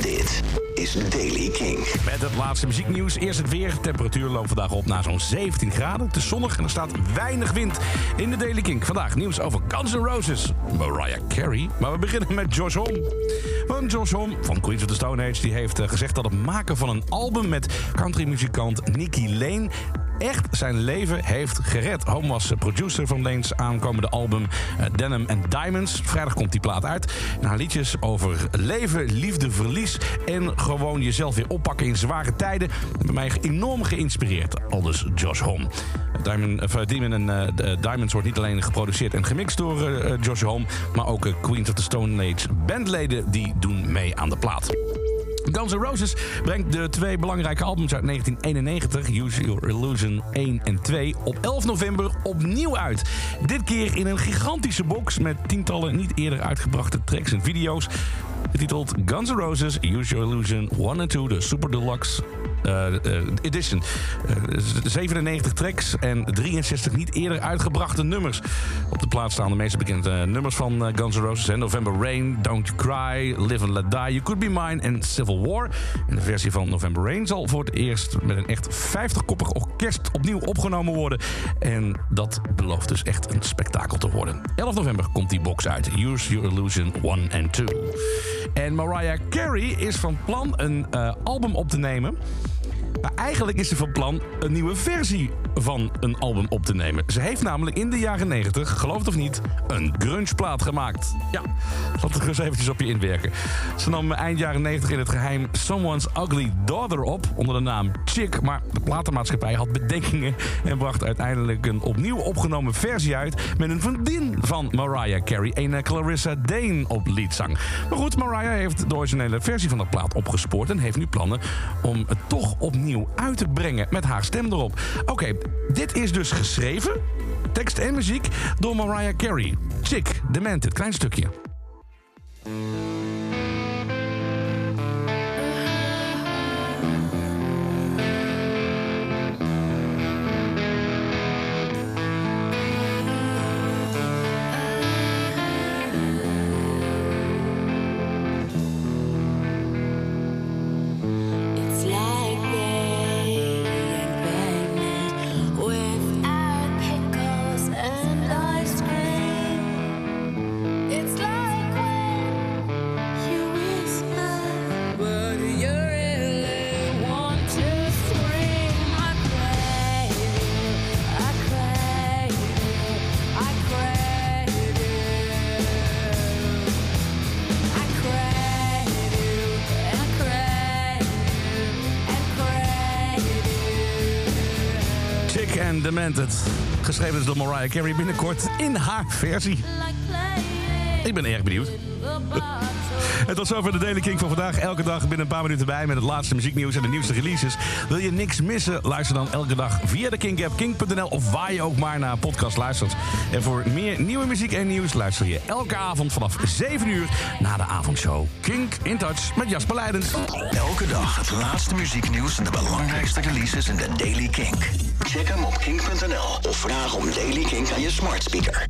Dit is Daily King. Met het laatste muzieknieuws. Eerst het weer. De temperatuur loopt vandaag op naar zo'n 17 graden. Is zonnig en er staat weinig wind in de Daily King. Vandaag nieuws over Guns N' Roses, Mariah Carey. Maar we beginnen met Josh Homme. Want Josh Homme van Queens of the Stone Age die heeft eh, gezegd dat het maken van een album met countrymuzikant Nicky Lane echt zijn leven heeft gered. Home was producer van Lane's aankomende album uh, Denim and Diamonds. Vrijdag komt die plaat uit. Nou, liedjes over leven, liefde, verlies en gewoon jezelf weer oppakken in zware tijden. Hebben mij enorm geïnspireerd. Aldus Josh Homme. Diamond, uh, Demon en uh, Diamonds wordt niet alleen geproduceerd en gemixt door Josh Homme, maar ook Queens of the Stone Age bandleden die doen mee aan de plaat. Guns N' Roses brengt de twee belangrijke albums uit 1991, Use Your Illusion 1 en 2, op 11 november opnieuw uit. Dit keer in een gigantische box met tientallen niet eerder uitgebrachte tracks en video's. Getiteld Guns N' Roses, Use Your Illusion 1 en 2, de Super Deluxe edition. Uh, 97 tracks en 63 niet eerder uitgebrachte nummers. Op de plaats staan de meest bekende nummers van Guns N' Roses. November Rain, Don't You Cry, Live and Let Die, You Could Be Mine en Civil War. En de versie van November Rain zal voor het eerst met een echt 50-koppig orkest opnieuw opgenomen worden. En dat belooft dus echt een spektakel te worden. 11 november komt die box uit. Use Your Illusion 1 en 2. En Mariah Carey is van plan een album op te nemen. Maar eigenlijk is ze van plan een nieuwe versie van een album op te nemen. Ze heeft namelijk in de jaren 90, geloof het of niet, een grungeplaat gemaakt. Ja, laat het eens eventjes op je inwerken. Ze nam eind jaren 90 in het geheim Someone's Ugly Daughter op onder de naam Chick. Maar de platenmaatschappij had bedenkingen en bracht uiteindelijk een opnieuw opgenomen versie uit met een vriendin van Mariah Carey, een Clarissa Dane op liedzang. Maar goed, Mariah heeft de originele versie van de plaat opgespoord en heeft nu plannen om het toch opnieuw uit te brengen met haar stem erop. Oké, dit is dus geschreven, tekst en muziek, door Mariah Carey. Chick, Demented, klein stukje. En Demented. Geschreven door Mariah Carey binnenkort in haar versie. Ik ben erg benieuwd. Het was zover de Daily King van vandaag. Elke dag binnen een paar minuten bij met het laatste muzieknieuws en de nieuwste releases. Wil je niks missen? Luister dan elke dag via de King app, king.nl of waar je ook maar naar podcast luistert. En voor meer nieuwe muziek en nieuws luister je elke avond vanaf 7 uur naar de avondshow. Kink in touch met Jasper Leiden. Elke dag het laatste muzieknieuws en de belangrijkste releases in de Daily King. Check hem op king.nl of vraag om Daily King aan je smart speaker.